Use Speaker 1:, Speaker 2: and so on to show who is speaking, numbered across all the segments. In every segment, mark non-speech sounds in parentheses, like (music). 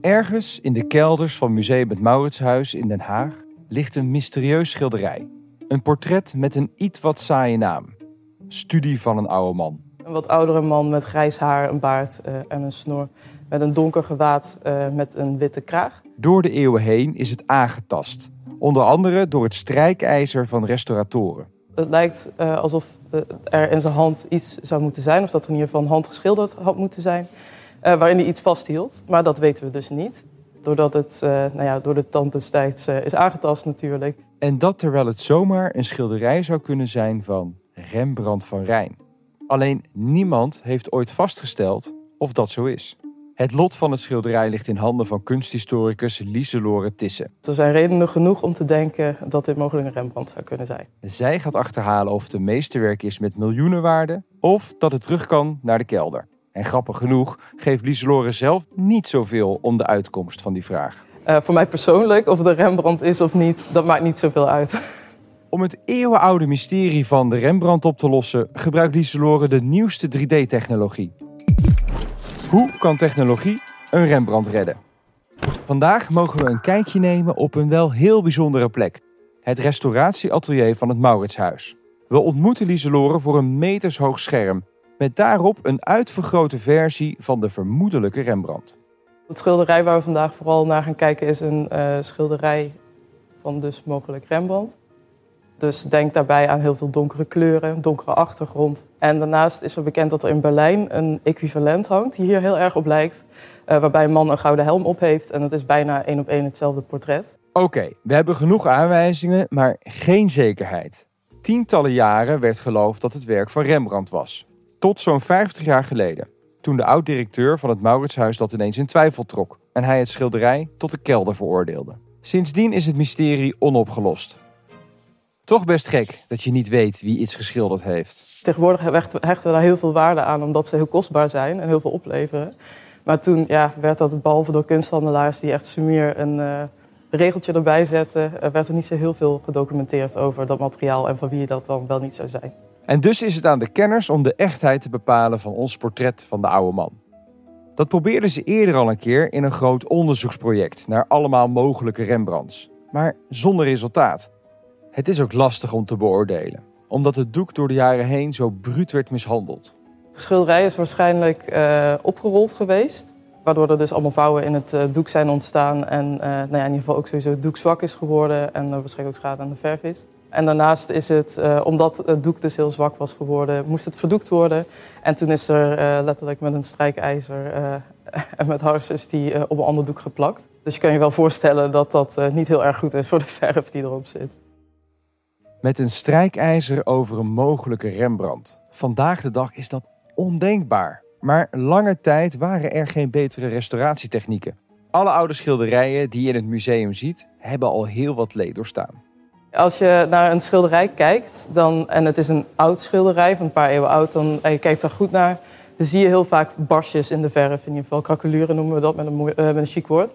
Speaker 1: Ergens in de kelders van Museum het Mauritshuis in Den Haag ligt een mysterieus schilderij. Een portret met een iets wat saaie naam. Studie van een oude man.
Speaker 2: Een wat oudere man met grijs haar, een baard uh, en een snor. Met een donker gewaad uh, met een witte kraag.
Speaker 1: Door de eeuwen heen is het aangetast. Onder andere door het strijkijzer van restauratoren.
Speaker 2: Het lijkt uh, alsof er in zijn hand iets zou moeten zijn, of dat er in ieder geval hand geschilderd had moeten zijn, uh, waarin hij iets vasthield. Maar dat weten we dus niet. Doordat het uh, nou ja, door de tand destijds is aangetast natuurlijk.
Speaker 1: En dat terwijl het zomaar een schilderij zou kunnen zijn van Rembrandt van Rijn. Alleen niemand heeft ooit vastgesteld of dat zo is. Het lot van het schilderij ligt in handen van kunsthistoricus Lieselore Tisse.
Speaker 2: Er zijn redenen genoeg om te denken dat dit mogelijk een Rembrandt zou kunnen zijn.
Speaker 1: Zij gaat achterhalen of het een meesterwerk is met miljoenenwaarde of dat het terug kan naar de kelder. En grappig genoeg geeft Lieselore zelf niet zoveel om de uitkomst van die vraag.
Speaker 2: Uh, voor mij persoonlijk, of een Rembrandt is of niet, dat maakt niet zoveel uit. (laughs)
Speaker 1: Om het eeuwenoude mysterie van de Rembrandt op te lossen, gebruikt Lieselore de nieuwste 3D-technologie. Hoe kan technologie een Rembrandt redden? Vandaag mogen we een kijkje nemen op een wel heel bijzondere plek. Het restauratieatelier van het Mauritshuis. We ontmoeten Lieselore voor een metershoog scherm. Met daarop een uitvergrote versie van de vermoedelijke Rembrandt.
Speaker 2: Het schilderij waar we vandaag vooral naar gaan kijken is een uh, schilderij van dus mogelijk Rembrandt. Dus denk daarbij aan heel veel donkere kleuren, donkere achtergrond. En daarnaast is er bekend dat er in Berlijn een equivalent hangt, die hier heel erg op lijkt. Uh, waarbij een man een gouden helm op heeft en het is bijna één op één hetzelfde portret.
Speaker 1: Oké, we hebben genoeg aanwijzingen, maar geen zekerheid. Tientallen jaren werd geloofd dat het werk van Rembrandt was. Tot zo'n 50 jaar geleden, toen de oud-directeur van het Mauritshuis dat ineens in twijfel trok en hij het schilderij tot de kelder veroordeelde. Sindsdien is het mysterie onopgelost. Toch best gek dat je niet weet wie iets geschilderd heeft.
Speaker 2: Tegenwoordig hechten we daar heel veel waarde aan omdat ze heel kostbaar zijn en heel veel opleveren. Maar toen ja, werd dat behalve door kunsthandelaars die echt sumier een uh, regeltje erbij zetten, werd er niet zo heel veel gedocumenteerd over dat materiaal en van wie dat dan wel niet zou zijn.
Speaker 1: En dus is het aan de kenners om de echtheid te bepalen van ons portret van de oude man. Dat probeerden ze eerder al een keer in een groot onderzoeksproject naar allemaal mogelijke Rembrandts, maar zonder resultaat. Het is ook lastig om te beoordelen, omdat het doek door de jaren heen zo bruut werd mishandeld.
Speaker 2: De schilderij is waarschijnlijk uh, opgerold geweest, waardoor er dus allemaal vouwen in het uh, doek zijn ontstaan en uh, nou ja, in ieder geval ook sowieso het doek zwak is geworden en waarschijnlijk ook schade aan de verf is. En daarnaast is het, omdat het doek dus heel zwak was geworden, moest het verdoekt worden. En toen is er letterlijk met een strijkijzer (laughs) en met hars die op een ander doek geplakt. Dus je kan je wel voorstellen dat dat niet heel erg goed is voor de (laughs) verf die erop zit.
Speaker 1: Met een strijkijzer over een mogelijke Rembrandt. Vandaag de dag is dat ondenkbaar. Maar lange tijd waren er geen betere restauratietechnieken. Alle oude schilderijen die je in het museum ziet, hebben al heel wat leed doorstaan.
Speaker 2: Als je naar een schilderij kijkt, dan, en het is een oud schilderij van een paar eeuwen oud, dan, en je kijkt er goed naar, dan zie je heel vaak barsjes in de verf. In ieder geval krakeluren noemen we dat met een, uh, met een chic woord.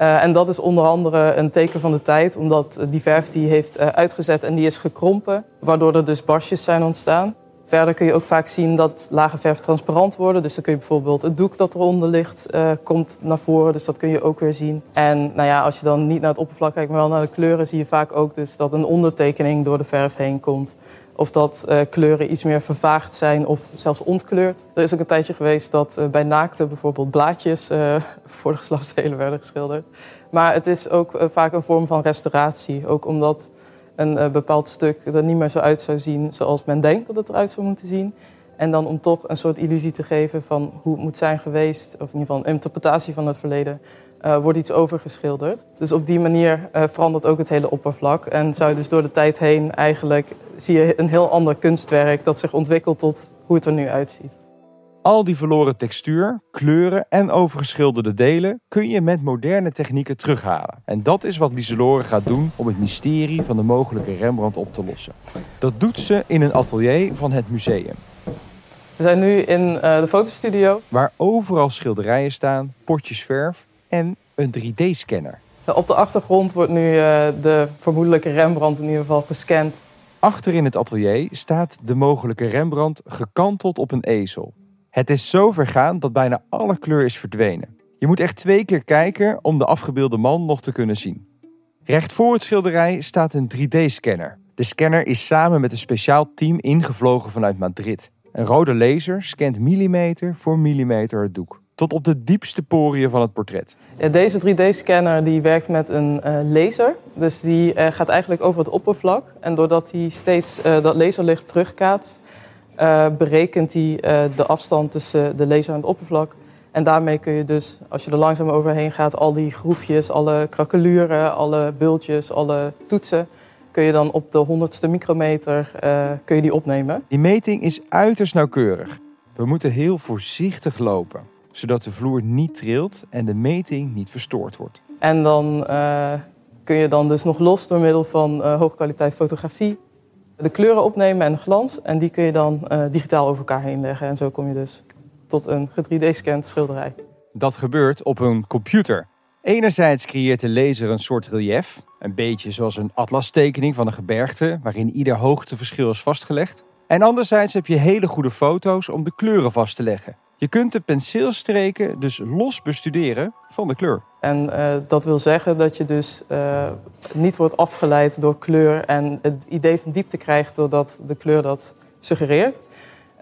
Speaker 2: Uh, en dat is onder andere een teken van de tijd, omdat die verf die heeft uitgezet en die is gekrompen, waardoor er dus barsjes zijn ontstaan. Verder kun je ook vaak zien dat lage verf transparant worden. Dus dan kun je bijvoorbeeld het doek dat eronder ligt, uh, komt naar voren. Dus dat kun je ook weer zien. En nou ja, als je dan niet naar het oppervlak kijkt, maar wel naar de kleuren, zie je vaak ook dus dat een ondertekening door de verf heen komt. Of dat uh, kleuren iets meer vervaagd zijn of zelfs ontkleurd. Er is ook een tijdje geweest dat uh, bij naakten bijvoorbeeld blaadjes (laughs) voor de geslachtsdelen werden geschilderd. Maar het is ook vaak een vorm van restauratie. Ook omdat een bepaald stuk er niet meer zo uit zou zien zoals men denkt dat het eruit zou moeten zien. En dan om toch een soort illusie te geven van hoe het moet zijn geweest, of in ieder geval een interpretatie van het verleden, uh, wordt iets overgeschilderd. Dus op die manier uh, verandert ook het hele oppervlak. En zou je dus door de tijd heen eigenlijk zie je een heel ander kunstwerk dat zich ontwikkelt tot hoe het er nu uitziet.
Speaker 1: Al die verloren textuur, kleuren en overgeschilderde delen kun je met moderne technieken terughalen. En dat is wat Lieselore gaat doen om het mysterie van de mogelijke Rembrandt op te lossen. Dat doet ze in een atelier van het museum.
Speaker 2: We zijn nu in uh, de fotostudio.
Speaker 1: Waar overal schilderijen staan, potjes verf en een 3D-scanner.
Speaker 2: Op de achtergrond wordt nu uh, de vermoedelijke Rembrandt in ieder geval gescand.
Speaker 1: Achter in het atelier staat de mogelijke Rembrandt gekanteld op een ezel. Het is zo vergaan dat bijna alle kleur is verdwenen. Je moet echt twee keer kijken om de afgebeelde man nog te kunnen zien. Recht voor het schilderij staat een 3D-scanner. De scanner is samen met een speciaal team ingevlogen vanuit Madrid. Een rode laser scant millimeter voor millimeter het doek. Tot op de diepste poriën van het portret.
Speaker 2: Deze 3D-scanner die werkt met een uh, laser. Dus die uh, gaat eigenlijk over het oppervlak. En doordat hij steeds uh, dat laserlicht terugkaatst, berekent hij de afstand tussen de laser en het oppervlak. En daarmee kun je dus, als je er langzaam overheen gaat, al die groepjes, alle krakeluren, alle bultjes, alle toetsen, kun je dan op de honderdste micrometer uh, kun je die opnemen.
Speaker 1: Die meting is uiterst nauwkeurig. We moeten heel voorzichtig lopen, zodat de vloer niet trilt en de meting niet verstoord wordt.
Speaker 2: En dan kun je dan dus nog los door middel van uh, hoge kwaliteit fotografie de kleuren opnemen en de glans. En die kun je dan digitaal over elkaar heen leggen. En zo kom je dus tot een 3D-scanned schilderij.
Speaker 1: Dat gebeurt op een computer. Enerzijds creëert de laser een soort relief, een beetje zoals een atlastekening van een gebergte, waarin ieder hoogteverschil is vastgelegd. En anderzijds heb je hele goede foto's om de kleuren vast te leggen. Je kunt de penseelstreken dus los bestuderen van de kleur.
Speaker 2: En uh, dat wil zeggen dat je dus uh, niet wordt afgeleid door kleur en het idee van diepte krijgt doordat de kleur dat suggereert.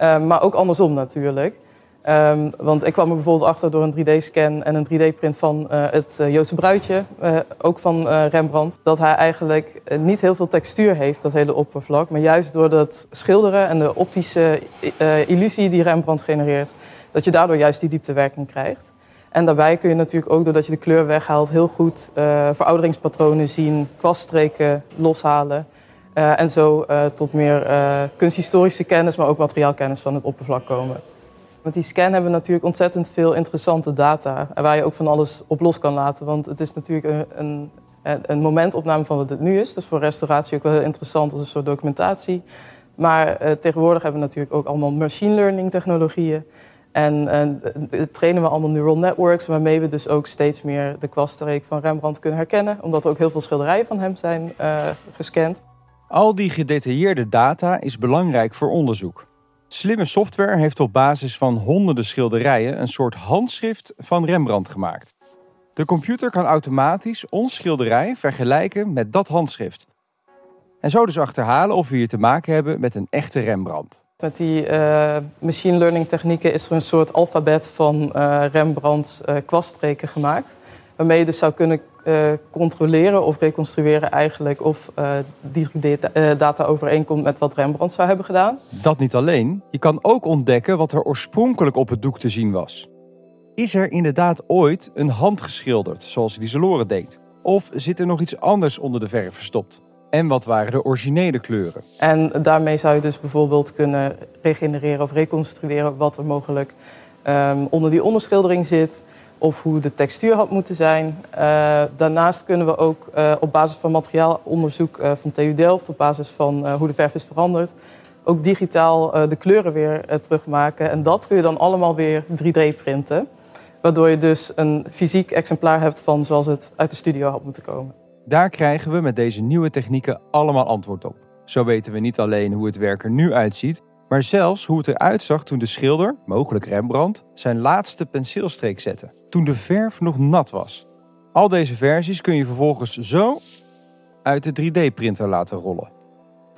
Speaker 2: Uh, maar ook andersom natuurlijk. Um, want ik kwam er bijvoorbeeld achter door een 3D-scan en een 3D-print van het uh, Joodse bruidje, ook van Rembrandt, dat hij eigenlijk niet heel veel textuur heeft, dat hele oppervlak. Maar juist door dat schilderen en de optische illusie die Rembrandt genereert, dat je daardoor juist die dieptewerking krijgt. En daarbij kun je natuurlijk ook, doordat je de kleur weghaalt, heel goed verouderingspatronen zien, kwaststreken loshalen. en zo tot meer kunsthistorische kennis, maar ook materiaalkennis van het oppervlak komen. Met die scan hebben we natuurlijk ontzettend veel interessante data. Waar je ook van alles op los kan laten. Want het is natuurlijk een, een, een momentopname van wat het nu is. Dus voor restauratie ook wel heel interessant als een soort documentatie. Maar eh, tegenwoordig hebben we natuurlijk ook allemaal machine learning technologieën. En uh, trainen we allemaal neural networks, waarmee we dus ook steeds meer de kwaststreek van Rembrandt kunnen herkennen. Omdat er ook heel veel schilderijen van hem zijn uh, gescand.
Speaker 1: Al die gedetailleerde data is belangrijk voor onderzoek. Slimme software heeft op basis van honderden schilderijen een soort handschrift van Rembrandt gemaakt. De computer kan automatisch ons schilderij vergelijken met dat handschrift. En zo dus achterhalen of we hier te maken hebben met een echte Rembrandt.
Speaker 2: Met die uh, machine learning technieken is er een soort alfabet van uh, Rembrandts uh, kwaststreken gemaakt. Waarmee je dus zou kunnen controleren of reconstrueren eigenlijk of die data overeenkomt met wat Rembrandt zou hebben gedaan.
Speaker 1: Dat niet alleen. Je kan ook ontdekken wat er oorspronkelijk op het doek te zien was. Is er inderdaad ooit een hand geschilderd, zoals Lieselore deed? Of zit er nog iets anders onder de verf verstopt? En wat waren de originele kleuren?
Speaker 2: En daarmee zou je dus bijvoorbeeld kunnen regenereren of reconstrueren wat er mogelijk um, onder die onderschildering zit of hoe de textuur had moeten zijn. Uh, daarnaast kunnen we ook uh, op basis van materiaalonderzoek uh, van TU Delft, op basis van hoe de verf is veranderd, ook digitaal de kleuren weer terugmaken. En dat kun je dan allemaal weer 3D printen. Waardoor je dus een fysiek exemplaar hebt van zoals het uit de studio had moeten komen.
Speaker 1: Daar krijgen we met deze nieuwe technieken allemaal antwoord op. Zo weten we niet alleen hoe het werk er nu uitziet, maar zelfs hoe het eruit zag toen de schilder, mogelijk Rembrandt, zijn laatste penseelstreek zette, toen de verf nog nat was. Al deze versies kun je vervolgens zo uit de 3D-printer laten rollen.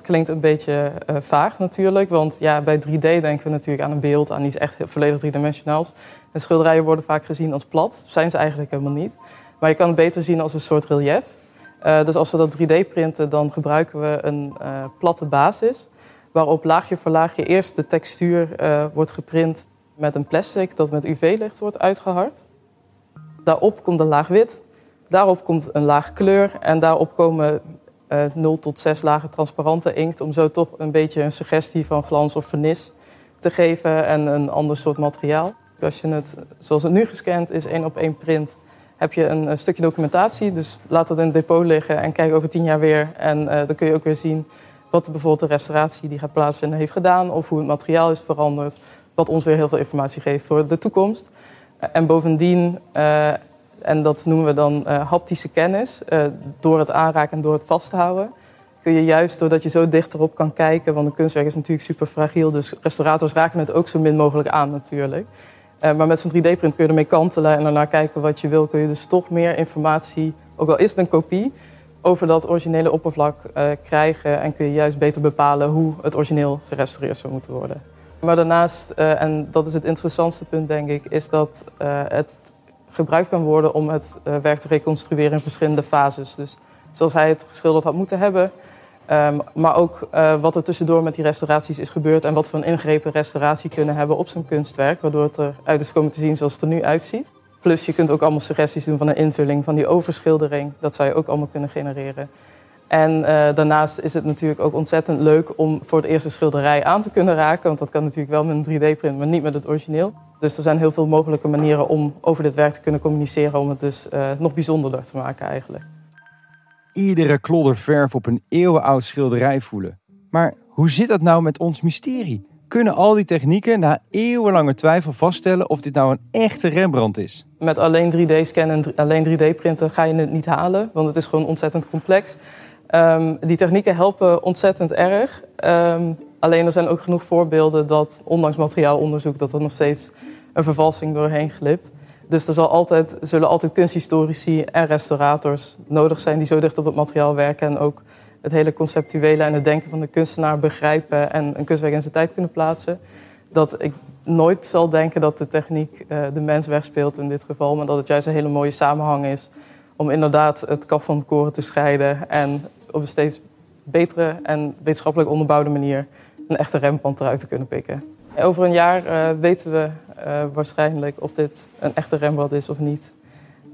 Speaker 2: Klinkt een beetje uh, vaag natuurlijk, want ja, bij 3D denken we natuurlijk aan een beeld, aan iets echt volledig driedimensionaals. En schilderijen worden vaak gezien als plat, zijn ze eigenlijk helemaal niet. Maar je kan het beter zien als een soort relief. Uh, dus als we dat 3D printen, dan gebruiken we een uh, platte basis waarop laagje voor laagje eerst de textuur uh, wordt geprint met een plastic dat met UV-licht wordt uitgehard. Daarop komt een laag wit, daarop komt een laag kleur en daarop komen uh, eh, 0 tot 6 lagen transparante inkt om zo toch een beetje een suggestie van glans of vernis te geven en een ander soort materiaal. Als je het, zoals het nu gescand is, één op één print, heb je een, een, stukje documentatie. Dus laat dat in het depot liggen en kijk over tien jaar weer. En uh, dan kun je ook weer zien wat bijvoorbeeld de restauratie die gaat plaatsvinden heeft gedaan of hoe het materiaal is veranderd. Wat ons weer heel veel informatie geeft voor de toekomst. En bovendien, uh, en dat noemen we dan haptische kennis, door het aanraken en door het vasthouden, kun je juist doordat je zo dichterop kan kijken, want een kunstwerk is natuurlijk super fragiel, dus restaurators raken het ook zo min mogelijk aan natuurlijk. Uh, maar met zo'n 3D-print kun je ermee kantelen en daarna kijken wat je wil. Kun je dus toch meer informatie, ook al is het een kopie, over dat originele oppervlak uh, krijgen. En kun je juist beter bepalen hoe het origineel gerestaureerd zou moeten worden. Maar daarnaast, uh, en dat is het interessantste punt denk ik, is dat het gebruikt kan worden om het werk te reconstrueren in verschillende fases. Dus zoals hij het geschilderd had moeten hebben. Um, maar ook uh, wat er tussendoor met die restauraties is gebeurd en wat voor een ingrepen restauratie kunnen hebben op zijn kunstwerk, waardoor het eruit is komen te zien zoals het er nu uitziet. Plus je kunt ook allemaal suggesties doen van een invulling van die overschildering. Dat zou je ook allemaal kunnen genereren. En uh, daarnaast is het natuurlijk ook ontzettend leuk om voor het eerste schilderij aan te kunnen raken. Want dat kan natuurlijk wel met een 3D-print, maar niet met het origineel. Dus er zijn heel veel mogelijke manieren om over dit werk te kunnen communiceren. Om het dus uh, nog bijzonderder te maken eigenlijk
Speaker 1: iedere klodder verf op een eeuwenoud schilderij voelen. Maar hoe zit dat nou met ons mysterie? Kunnen al die technieken na eeuwenlange twijfel vaststellen of dit nou een echte Rembrandt is?
Speaker 2: Met alleen 3D-scannen en alleen 3D-printen ga je het niet halen, want het is gewoon ontzettend complex. Um, die technieken helpen ontzettend erg. Um, alleen er zijn ook genoeg voorbeelden dat, ondanks materiaalonderzoek, dat er nog steeds een vervalsing doorheen glipt. Dus er zal altijd, zullen altijd kunsthistorici en restaurators nodig zijn die zo dicht op het materiaal werken en ook het hele conceptuele en het denken van de kunstenaar begrijpen en een kunstwerk in zijn tijd kunnen plaatsen. Dat ik nooit zal denken dat de techniek uh, de mens wegspeelt in dit geval, maar dat het juist een hele mooie samenhang is om inderdaad het kaf van het koren te scheiden en op een steeds betere en wetenschappelijk onderbouwde manier een echte rempand eruit te kunnen pikken. Over een jaar uh, weten we uh, waarschijnlijk of dit een echte Rembrandt is of niet.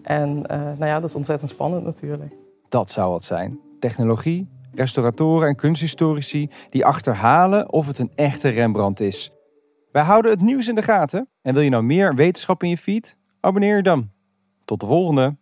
Speaker 2: En uh, nou ja, dat is ontzettend spannend natuurlijk.
Speaker 1: Dat zou wat zijn. Technologie, restauratoren en kunsthistorici die achterhalen of het een echte Rembrandt is. Wij houden het nieuws in de gaten. En wil je nou meer wetenschap in je feed? Abonneer je dan. Tot de volgende!